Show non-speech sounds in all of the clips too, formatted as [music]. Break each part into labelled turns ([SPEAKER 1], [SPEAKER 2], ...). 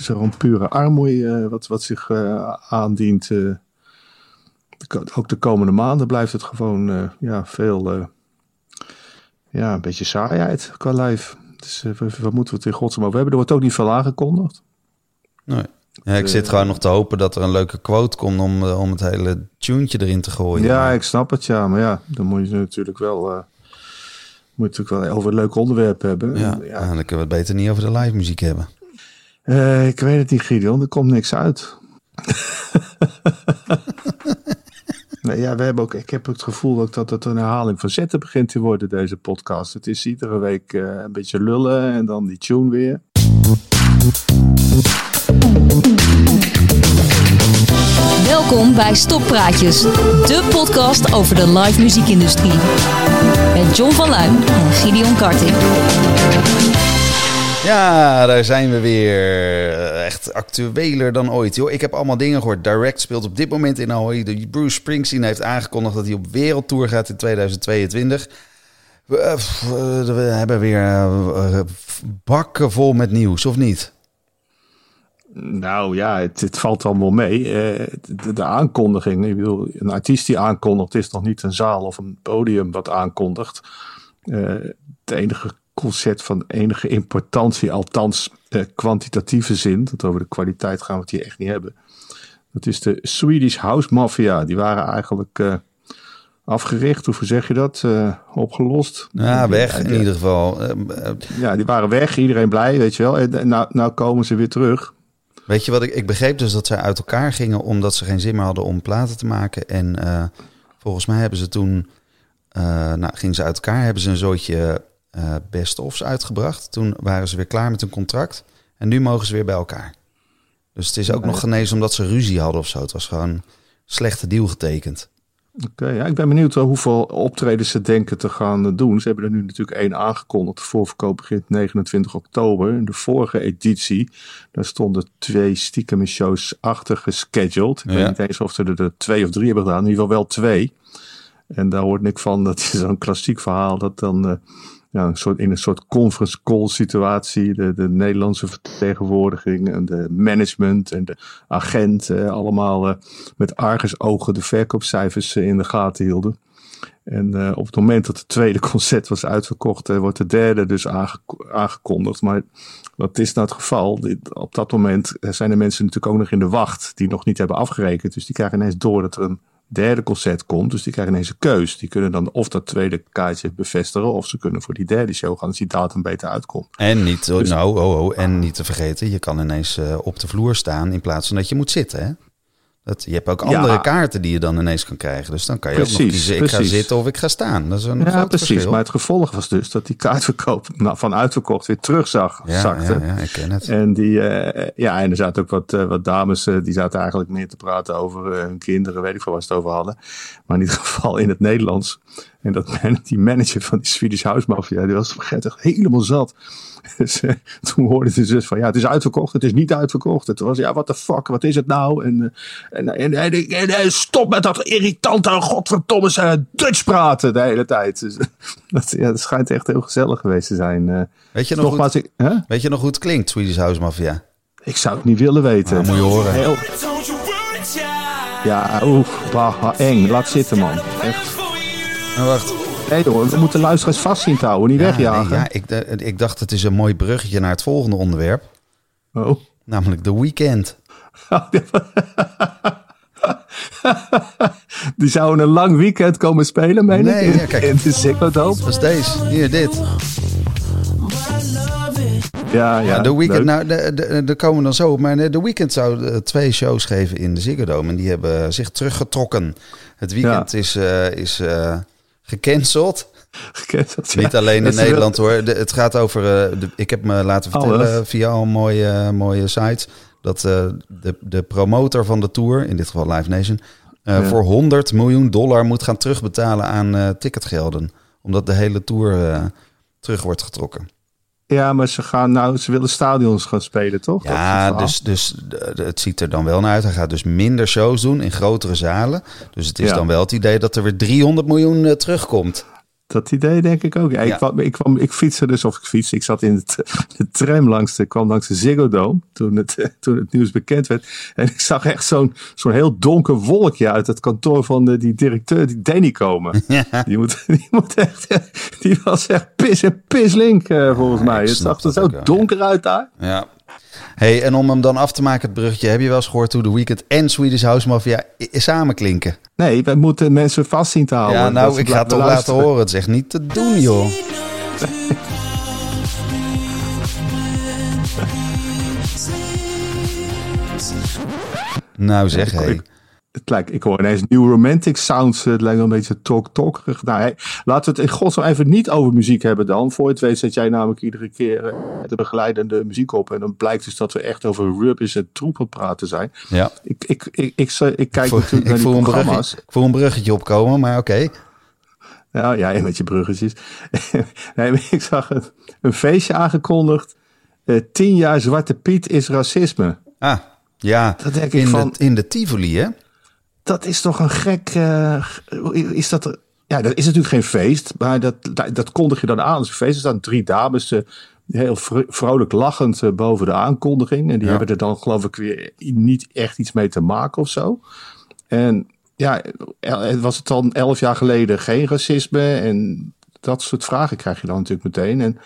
[SPEAKER 1] is gewoon pure armoede wat, wat zich aandient. De, ook de komende maanden blijft het gewoon ja, veel, ja, een beetje saaiheid qua live. Dus wat moeten we het in godsnaam over hebben? Er wordt ook niet veel aangekondigd.
[SPEAKER 2] Nee. Ja, ik zit gewoon nog te hopen dat er een leuke quote komt om, om het hele tuentje erin te gooien.
[SPEAKER 1] Ja, ik snap het, ja. Maar ja, dan moet je natuurlijk wel, uh, moet natuurlijk wel over een leuk onderwerp hebben.
[SPEAKER 2] Ja, ja. dan kunnen we het beter niet over de live muziek hebben.
[SPEAKER 1] Uh, ik weet het niet, Gideon. Er komt niks uit. [laughs] nee, ja, we hebben ook, ik heb het gevoel ook dat het een herhaling van zetten begint te worden, deze podcast. Het is iedere week uh, een beetje lullen en dan die tune weer.
[SPEAKER 3] Welkom bij Stoppraatjes, de podcast over de live muziekindustrie. Met John van Luijn en Gideon Karting.
[SPEAKER 2] Ja, daar zijn we weer. Echt actueler dan ooit. Joh. Ik heb allemaal dingen gehoord. Direct speelt op dit moment in Ahoy. Bruce Springsteen heeft aangekondigd dat hij op wereldtour gaat in 2022. We, eh, we hebben weer eh, bakken vol met nieuws, of niet?
[SPEAKER 1] Nou ja, het, valt allemaal mee. De, de, aankondiging, ik bedoel, een artiest die aankondigt is nog niet een zaal of een podium wat aankondigt. Uh, het enige concert van enige importantie, althans uh, kwantitatieve zin, dat over de kwaliteit gaan we het hier echt niet hebben. Dat is de Swedish House Mafia. Die waren eigenlijk afgericht, hoe zeg je dat? opgelost.
[SPEAKER 2] Ja, weg in ieder geval.
[SPEAKER 1] Ja, die waren weg, iedereen blij, weet je wel. En nou, nou komen ze weer terug.
[SPEAKER 2] Weet je wat ik, ik begreep dus dat zij uit elkaar gingen omdat ze geen zin meer hadden om platen te maken. En uh, volgens mij hebben ze toen, uh, nou gingen ze uit elkaar, hebben ze een soortje uh, best-ofs uitgebracht. Toen waren ze weer klaar met hun contract en nu mogen ze weer bij elkaar. Dus het is ook nog genezen omdat ze ruzie hadden of zo. Het was gewoon een slechte deal getekend.
[SPEAKER 1] Oké, ja, ik ben benieuwd hoeveel optredens ze denken te gaan doen. Ze hebben er nu natuurlijk één aangekondigd. De voorverkoop begint 29 oktober. In de vorige editie, daar stonden twee stiekem shows achter gescheduled. Ik weet niet eens of ze er twee of drie hebben gedaan. In ieder geval wel twee. En daar hoort ik van, [laughs] dat is zo'n klassiek verhaal, dat dan... Uh, ja, een soort, in een soort conference call situatie. De, de Nederlandse vertegenwoordiging en de management en de agent eh, allemaal uh, met argusogen de verkoopcijfers uh, in de gaten hielden. En op het moment dat het tweede [laughs] concert was uitverkocht, wordt de derde dus aangekondigd. Maar dat is nou het geval. Op dat moment zijn de mensen natuurlijk ook nog in de wacht die nog niet hebben afgerekend. Dus die krijgen ineens door dat er een derde concert komt. Dus die krijgen ineens een keus. Die kunnen dan of dat tweede kaartje bevestigen. Of ze kunnen voor die derde show gaan als die datum beter uitkomt.
[SPEAKER 2] En niet, dus, nou, oh, oh, en niet te vergeten, je kan ineens uh, op de vloer staan in plaats van dat je moet zitten. Hè? Dat, je hebt ook andere kaarten die je dan ineens kan krijgen. Dus dan kan je precies, ook nog kiezen, ik ga zitten of ik ga staan. Dat is een
[SPEAKER 1] ja, precies. Verschil. Maar het gevolg was dus dat die kaartverkoop [laughs] nou, van uitverkocht weer terugzag.
[SPEAKER 2] Ja,
[SPEAKER 1] zakte.
[SPEAKER 2] ja, ja, ik ken het.
[SPEAKER 1] En, die, uh, ja, en er zaten ook wat, uh, wat dames, uh, die zaten eigenlijk meer te praten over hun kinderen, weet ik veel waar ze het over hadden. Maar in ieder geval in het Nederlands. En dat [laughs] die manager van die Swedish House Mafia, die was echt helemaal zat. [laughs] Dus uh, toen hoorde de zus van, ja, het is uitverkocht, het is niet uitverkocht. Het was, ja, what the fuck, wat is het nou? En, en, en, en, en stop met dat irritante, godverdomme uh, Dutch praten de hele tijd. Dus, [laughs] dat, ja, dat schijnt echt heel gezellig geweest te zijn.
[SPEAKER 2] Weet, je nog ik, weet je nog hoe het klinkt, Swedish House Mafia?
[SPEAKER 1] Ik zou het niet willen weten.
[SPEAKER 2] Nou, moet je horen. Heel...
[SPEAKER 1] Ja, oeh, bah, eng. Laat zitten, man.
[SPEAKER 2] Nou, wacht.
[SPEAKER 1] Nee hoor, we moeten luisteraars vast zien te houden, niet ja, wegjagen.
[SPEAKER 2] Nee, ja, ik, ik dacht het is een mooi bruggetje naar het volgende onderwerp.
[SPEAKER 1] Oh.
[SPEAKER 2] Namelijk The Weekend. [laughs]
[SPEAKER 1] Die zouden een lang weekend komen spelen, meen
[SPEAKER 2] nee,
[SPEAKER 1] ik?
[SPEAKER 2] Ja, kijk.
[SPEAKER 1] In de Ziggo Dome.
[SPEAKER 2] Dat is deze. Hier, dit.
[SPEAKER 1] Ja, ja.
[SPEAKER 2] de weekend, nou, de, de, de, komen dan zo. Maar de weekend zou twee shows geven in de Ziggo Dome. En die hebben zich teruggetrokken. Het weekend is, uh, is uh, gecanceld.
[SPEAKER 1] Gecanceld,
[SPEAKER 2] Niet alleen in Nederland hoor. het gaat over. Uh, de, ik heb me laten vertellen Alles. via een mooie, mooie site. Dat de, de promotor van de tour, in dit geval Live Nation. Ja. voor 100 miljoen dollar moet gaan terugbetalen aan ticketgelden. Omdat de hele tour terug wordt getrokken.
[SPEAKER 1] Ja, maar ze gaan nou, ze willen stadions gaan spelen, toch?
[SPEAKER 2] Ja, dus, dus het ziet er dan wel naar uit. Hij gaat dus minder shows doen in grotere zalen. Dus het is ja. dan wel het idee dat er weer 300 miljoen uh, terugkomt.
[SPEAKER 1] Dat idee denk ik ook. Ja,
[SPEAKER 2] Ja.
[SPEAKER 1] Ik, kwam, ik, kwam, ik fietste dus, of ik fiets, ik zat in [laughs] de, tram langs de, kwam langs de Ziggo Dome toen het, [laughs] toen het nieuws bekend werd. En ik zag echt zo'n zo'n heel donker wolkje uit het kantoor van de, die directeur, die Danny komen. [laughs] Die, moet, die, moet echt, die was echt pis en pislink eh, volgens mij. Het zag er zo donker uit daar.
[SPEAKER 2] Ja. Hey, en om hem dan af te maken, het bruggetje, heb je wel eens gehoord hoe The Weeknd en Swedish House Mafia samen klinken?
[SPEAKER 1] Nee, wij moeten mensen vast zien te houden.
[SPEAKER 2] ja,
[SPEAKER 1] Dat
[SPEAKER 2] nou, ik ga het toch laten horen. Het is echt niet te doen, joh. [laughs] Nou zeg, hé.
[SPEAKER 1] Ik- Het lijkt, ik hoor ineens New Romantic Sounds. Het lijkt wel een beetje talk-talkerig. Nou, hey, laten we het in godsnaam even niet over muziek hebben dan. Voor je het weet zet jij namelijk iedere keer eh, de begeleidende muziek op. En dan blijkt dus dat we echt over rubbies en troep aan het praten zijn.
[SPEAKER 2] Ja.
[SPEAKER 1] Ik, ik, ik, ik, ik, ik kijk
[SPEAKER 2] Ik voel,
[SPEAKER 1] natuurlijk naar die
[SPEAKER 2] een
[SPEAKER 1] programma's.
[SPEAKER 2] ik voel een bruggetje opkomen, maar oké.
[SPEAKER 1] Ja, ja, met je bruggetjes. [laughs] nee, ik zag een, een feestje aangekondigd. Eh, tien jaar Zwarte Piet is racisme.
[SPEAKER 2] Ah, ja.
[SPEAKER 1] Dat denk ik
[SPEAKER 2] in,
[SPEAKER 1] van-
[SPEAKER 2] de, in de Tivoli, hè?
[SPEAKER 1] Dat is toch een gek. eh, is dat. er- Ja, dat is natuurlijk geen feest, maar dat, dat, dat kondig je dan aan als een feest. Er staan drie dames eh, heel vro- vrolijk lachend eh, boven de aankondiging. En die
[SPEAKER 2] Ja.
[SPEAKER 1] hebben er dan, geloof ik, weer niet echt iets mee te maken of zo. En ja, was het dan elf jaar geleden geen racisme? En dat soort vragen krijg je dan natuurlijk meteen. En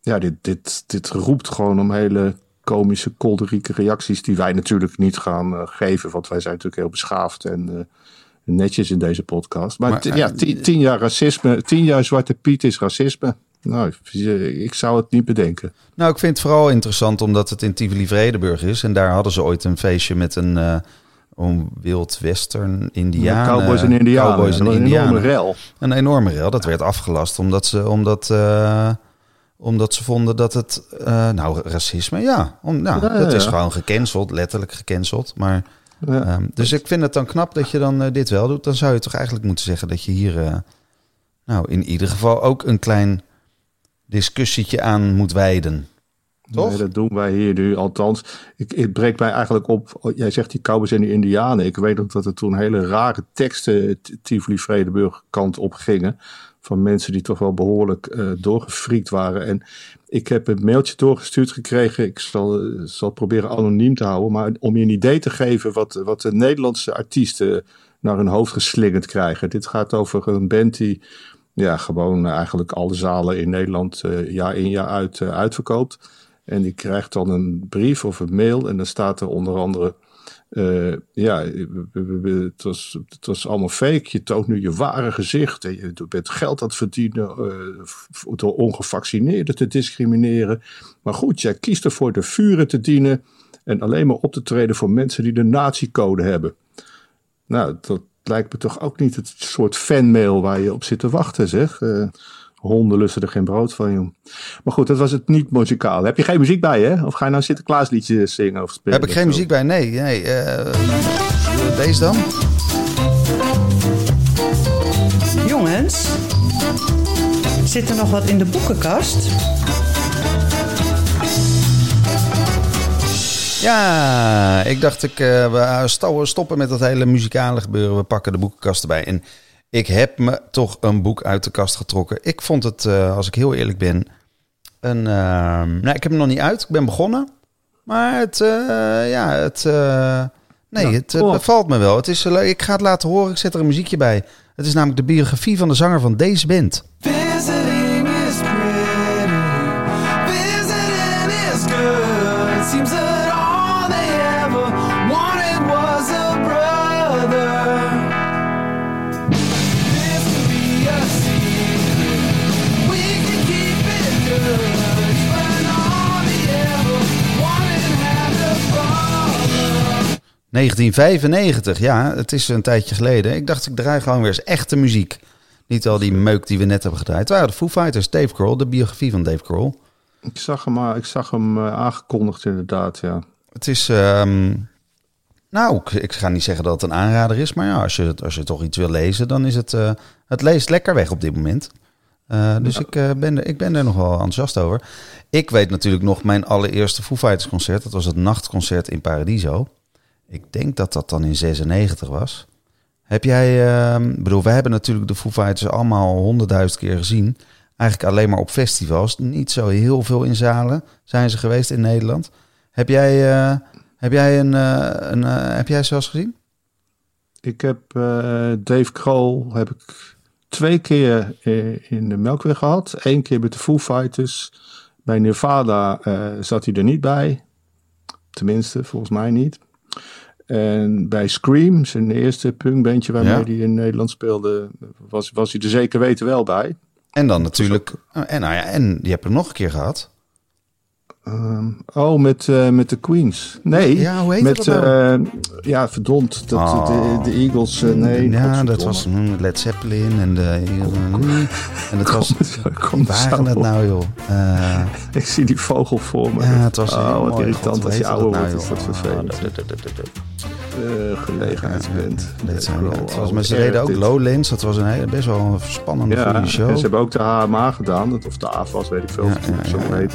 [SPEAKER 1] ja, dit, dit, dit roept gewoon om hele komische, kolderieke reacties die wij natuurlijk niet gaan eh, geven. Want wij zijn natuurlijk heel beschaafd en eh, netjes in deze podcast. Maar, ja,
[SPEAKER 2] eh,
[SPEAKER 1] tien, tien jaar racisme, tien jaar Zwarte Piet is racisme. Nou, ik zou het niet bedenken.
[SPEAKER 2] Nou, ik vind het vooral interessant omdat het in Tivoli Vredenburg is. En daar hadden ze ooit een feestje met een om Wild Western Indianen.
[SPEAKER 1] Cowboys en Indianen.
[SPEAKER 2] Cowboys en
[SPEAKER 1] een
[SPEAKER 2] Indianen.
[SPEAKER 1] enorme rel.
[SPEAKER 2] Een enorme rel. Dat werd afgelast omdat ze, omdat, omdat ze vonden dat het... eh, nou, racisme, ja. Om, nou,
[SPEAKER 1] Ja, ja,
[SPEAKER 2] dat is
[SPEAKER 1] ja.
[SPEAKER 2] gewoon gecanceld, letterlijk gecanceld. Maar, ehm, dus ik vind het dan knap dat je dan eh, dit wel doet. Dan zou je toch eigenlijk moeten zeggen dat je hier... eh, nou, in ieder geval ook een klein discussietje aan moet wijden. Toch?
[SPEAKER 1] Nee, dat doen wij hier nu. Althans, ik, het breekt mij eigenlijk op. Jij zegt die Cowboys en die Indianen. Ik weet nog dat er toen hele rare teksten Tivoli Vredenburg kant op gingen. Van mensen die toch wel behoorlijk eh doorgefriekt waren. En ik heb een mailtje doorgestuurd gekregen. Ik zal, eh, zal proberen anoniem te houden. Maar om je een idee te geven wat, wat de Nederlandse artiesten naar hun hoofd geslingerd krijgen. Dit gaat over een band die ja, gewoon eigenlijk alle zalen in Nederland eh, jaar in jaar uit eh, uitverkoopt. En die krijgt dan een brief of een mail en dan staat er onder andere... eh, ja, het, was, het allemaal fake. Je toont nu je ware gezicht. En je bent geld aan het verdienen eh, door ongevaccineerden te discrimineren. Maar goed, jij kiest ervoor de vuren te dienen en alleen maar op te treden voor mensen die de nazi-code hebben. Nou, dat lijkt me toch ook niet het soort fanmail waar je op zit te wachten, zeg. Eh, honden lusten er geen brood van, joh. Maar goed, dat was het niet muzikaal. Heb je geen muziek bij, hè? Of ga je nou Sinterklaasliedjes zingen of spelen?
[SPEAKER 2] Heb ik geen muziek bij? Nee, nee. eh, deze dan?
[SPEAKER 4] Jongens, zit er nog wat in de boekenkast?
[SPEAKER 2] Ja, ik dacht ik, eh, we sto- stoppen met dat hele muzikale gebeuren. We pakken de boekenkast erbij. En ik heb me toch een boek uit de kast getrokken. Ik vond het, eh, als ik heel eerlijk ben, een... eh, nou, ik heb hem nog niet uit. Ik ben begonnen. Maar het, eh, ja, het... eh, nee, het
[SPEAKER 1] cool.
[SPEAKER 2] bevalt me wel. Het is, leuk. ik ga het laten horen. Ik zet er een muziekje bij. Het is namelijk de biografie van de zanger van deze band. 1995, ja, het is een tijdje geleden. Ik dacht, ik draai gewoon weer eens echte muziek. Niet al die meuk die we net hebben gedraaid. Het waren de Foo Fighters, Dave Grohl, de biografie van Dave Grohl.
[SPEAKER 1] Ik zag hem, maar ik zag hem eh, aangekondigd inderdaad, ja.
[SPEAKER 2] Het is, ehm, nou, ik, ik ga niet zeggen dat het een aanrader is, maar ja, als je, als je toch iets wil lezen, dan is het, eh, het leest lekker weg op dit moment. Eh, dus ik, eh, ben er, ik ben er nog wel enthousiast over. Ik weet natuurlijk nog mijn allereerste Foo Fighters concert. Dat was het nachtconcert in Paradiso. Ik denk dat dat dan in 96 was. Heb jij, ik bedoel, wij hebben natuurlijk de Foo Fighters allemaal honderdduizend keer gezien. Eigenlijk alleen maar op festivals. Niet zo heel veel in zalen zijn ze geweest in Nederland. Heb jij, eh, heb jij, een, eh, een, eh, heb jij ze wel eens gezien?
[SPEAKER 1] Ik heb Dave Kroll heb ik twee keer in de Melkweg gehad. Eén keer met de Foo Fighters. Bij eh, zat hij er niet bij. Tenminste, volgens mij niet. En bij Scream, zijn eerste punkbandje waarmee
[SPEAKER 2] Ja.
[SPEAKER 1] hij in Nederland speelde, was, was hij er zeker weten wel bij.
[SPEAKER 2] En dan natuurlijk, en, nou ja, en je hebt hem nog een keer gehad.
[SPEAKER 1] Ehm, oh, met, eh, met de Queens. Nee,
[SPEAKER 2] Ja, hoe heet
[SPEAKER 1] met,
[SPEAKER 2] dat nou?
[SPEAKER 1] eh, ja, verdomd. Dat,
[SPEAKER 2] Oh.
[SPEAKER 1] de, de Eagles, eh, nee.
[SPEAKER 2] ja, dat was mm, Led Zeppelin en de. En dat was.
[SPEAKER 1] Kom
[SPEAKER 2] Waar het
[SPEAKER 1] op.
[SPEAKER 2] nou, joh? [laughs]
[SPEAKER 1] Ik zie die vogel voor me.
[SPEAKER 2] ja, het was
[SPEAKER 1] oh,
[SPEAKER 2] heel
[SPEAKER 1] wat
[SPEAKER 2] mooi.
[SPEAKER 1] irritant
[SPEAKER 2] God,
[SPEAKER 1] als je
[SPEAKER 2] hoe
[SPEAKER 1] ouder
[SPEAKER 2] heette
[SPEAKER 1] wordt.
[SPEAKER 2] dat nou,
[SPEAKER 1] dat vervelend. Gelegenheidsband.
[SPEAKER 2] Dat. Het was,
[SPEAKER 1] oh,
[SPEAKER 2] maar ze
[SPEAKER 1] erg
[SPEAKER 2] deden ook. Lowlands. Dat was een hele, best wel een spannende show.
[SPEAKER 1] ze hebben ook de HMA gedaan. dat- Of de AFAS, weet ik veel. Het zo heet.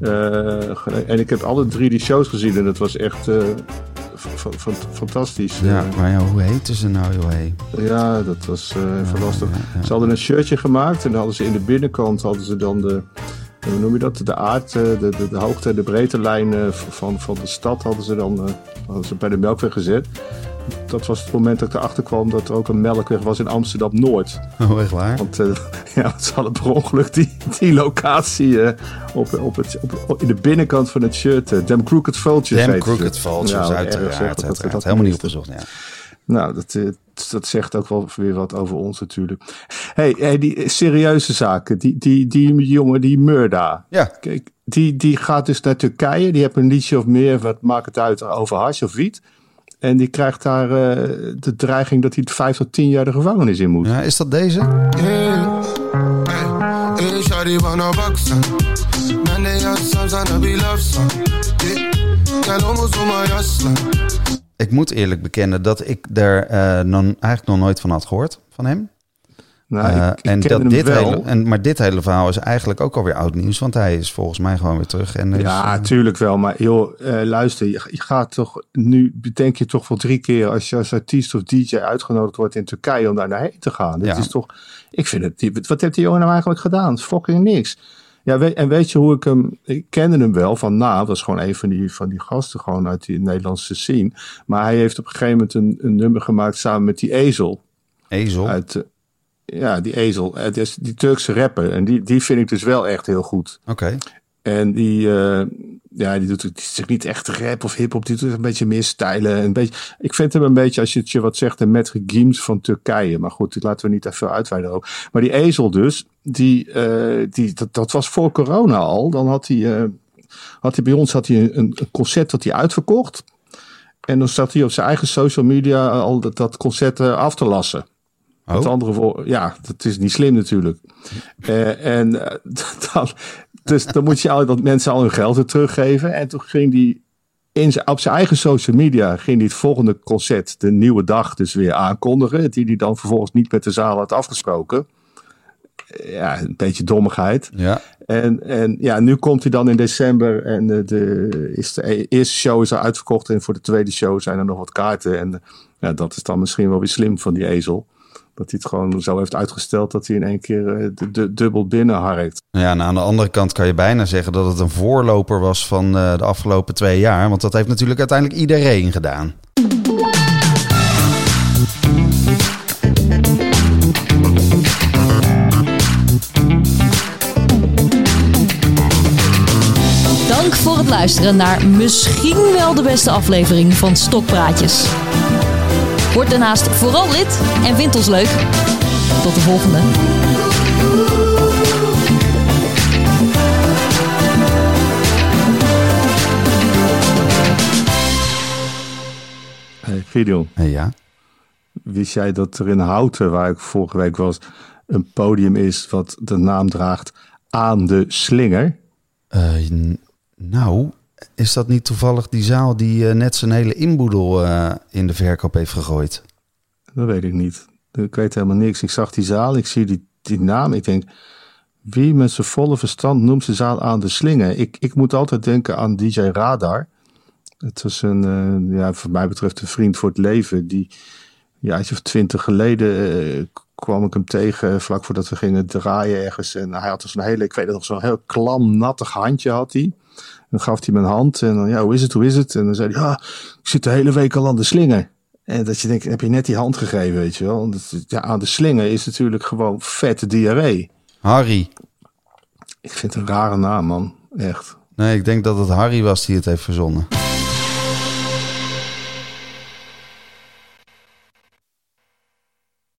[SPEAKER 1] Eh, en ik heb alle drie die shows gezien. En dat was echt eh, fantastisch.
[SPEAKER 2] Ja, maar ja, hoe heette ze nou, joh? Hey?
[SPEAKER 1] Ja, dat was even lastig.
[SPEAKER 2] ja.
[SPEAKER 1] Ze hadden een shirtje gemaakt en dan hadden ze in de binnenkant hadden ze dan de, hoe noem je dat? De aard, de, de, de hoogte en de breedtelijn eh, van, van de stad hadden ze dan hadden ze bij de melkweg gezet. Dat was het moment dat ik erachter kwam dat er ook een melkweg was in Amsterdam-Noord.
[SPEAKER 2] Oh, echt waar?
[SPEAKER 1] Want eh, [laughs] ja, ze hadden per ongeluk die, die locatie eh, op, op het, op, in de binnenkant van het shirt. Dem Crooked Vultures
[SPEAKER 2] Damn
[SPEAKER 1] ze.
[SPEAKER 2] Crooked Vultures,
[SPEAKER 1] Ja, erg, zeg, dat
[SPEAKER 2] uiteraard.
[SPEAKER 1] dat
[SPEAKER 2] Helemaal niet opgezocht, ja.
[SPEAKER 1] Nou, dat, dat zegt ook wel weer wat over ons natuurlijk. hey, hey, die serieuze zaken. Die, die, die jongen, die Murda.
[SPEAKER 2] Ja,
[SPEAKER 1] Kijk, die, die gaat dus naar Turkije. Die heeft een liedje of meer, wat maakt het uit, over hash of wiet. En die krijgt daar eh, de dreiging dat hij vijf tot tien jaar de gevangenis in moet.
[SPEAKER 2] ja is dat deze? Ik moet eerlijk bekennen dat ik eh, non, eigenlijk nog nooit van had gehoord, van hem.
[SPEAKER 1] Nou,
[SPEAKER 2] Eh,
[SPEAKER 1] ik, ik
[SPEAKER 2] en dat dit
[SPEAKER 1] wel.
[SPEAKER 2] hele, en, maar dit hele verhaal is eigenlijk ook alweer oud nieuws, want hij is volgens mij gewoon weer terug. En
[SPEAKER 1] Ja,
[SPEAKER 2] eh,
[SPEAKER 1] tuurlijk wel. Maar joh, eh, luister, je, je gaat toch nu, bedenk je toch wel drie keer als je als artiest of DJ uitgenodigd wordt in Turkije om daar naarheen te gaan. Dat
[SPEAKER 2] Ja.
[SPEAKER 1] is toch, ik vind het, wat heeft die jongen nou eigenlijk gedaan? Fucking niks. Ja, weet, en weet je hoe ik hem, ik kende hem wel van na, dat was gewoon een van die, van die gasten gewoon uit die Nederlandse scene. Maar hij heeft op een gegeven moment een, een nummer gemaakt samen met die Ezel.
[SPEAKER 2] Ezel.
[SPEAKER 1] Uit, ja, die Ezel. Het is die Turkse rapper. En die, die vind ik dus wel echt heel goed.
[SPEAKER 2] Oké.
[SPEAKER 1] En die, eh, ja, die doet zegt niet echt rap of hip-hop. Die doet een beetje meer stijlen. Een beetje, ik vind hem een beetje, als je het je wat zegt, een Metre Giems van Turkije. Maar goed, dit laten we niet te veel uitweiden over. Maar die ezel dus, die, eh, die, dat, dat was voor corona al. Dan had hij, eh, had hij bij ons had hij een, een concert dat hij uitverkocht. En dan zat hij op zijn eigen social media al dat, dat concert af te lassen. Met
[SPEAKER 2] Oh.
[SPEAKER 1] andere woorden, ja, dat is niet slim natuurlijk. Eh, en eh, [laughs] dan, dus dan moet je al dat mensen al hun geld weer teruggeven. En toen ging die in zijn, op zijn eigen social media ging die het volgende concert, de nieuwe dag, dus weer aankondigen. Die hij dan vervolgens niet met de zaal had afgesproken. Ja, een beetje dommigheid.
[SPEAKER 2] Ja.
[SPEAKER 1] En, en ja, nu komt hij dan in december en de, de, is de eerste show is al uitverkocht. En voor de tweede show zijn er nog wat kaarten. En eh, ja, dat is dan misschien wel weer slim van die ezel. Dat hij het gewoon zo heeft uitgesteld dat hij in één keer eh, de, de, dubbel binnen harkt.
[SPEAKER 2] Ja, en aan de andere kant kan je bijna zeggen dat het een voorloper was van eh, de afgelopen twee jaar. Want dat heeft natuurlijk uiteindelijk iedereen gedaan.
[SPEAKER 3] Dank voor het luisteren naar misschien wel de beste aflevering van Stokpraatjes. Word daarnaast vooral lid en vind ons leuk. Tot de volgende.
[SPEAKER 1] Hey, Gideon,
[SPEAKER 2] Eh, ja.
[SPEAKER 1] wist jij dat er in Houten, waar ik vorige week was, een podium is wat de naam draagt aan de slinger?
[SPEAKER 2] Eh, nou, is dat niet toevallig die zaal die eh, net zijn hele inboedel eh, in de verkoop heeft gegooid?
[SPEAKER 1] Dat weet ik niet. Ik weet helemaal niks. Ik zag die zaal, ik zie die, die naam. Ik denk, wie met zijn volle verstand noemt zijn zaal aan de slinger? Ik, ik moet altijd denken aan DJ Radar. Het was een, eh, ja, voor mij betreft een vriend voor het leven. Die, jaartje of twintig geleden kwam ik hem tegen vlak voordat we gingen draaien ergens. En hij had dus een hele, ik weet het nog, zo'n heel klam, nattig handje had hij. Dan gaf hij mijn hand en dan, ja, hoe is het, hoe is het? En dan zei hij, ja, ik zit de hele week al aan de slinger. En dat je denkt, heb je net die hand gegeven, weet je wel? Ja, aan de slinger is natuurlijk gewoon vette diarree.
[SPEAKER 2] Harry.
[SPEAKER 1] Ik vind het een rare naam, man. Echt.
[SPEAKER 2] Nee, ik denk dat het Harry was die het heeft verzonnen.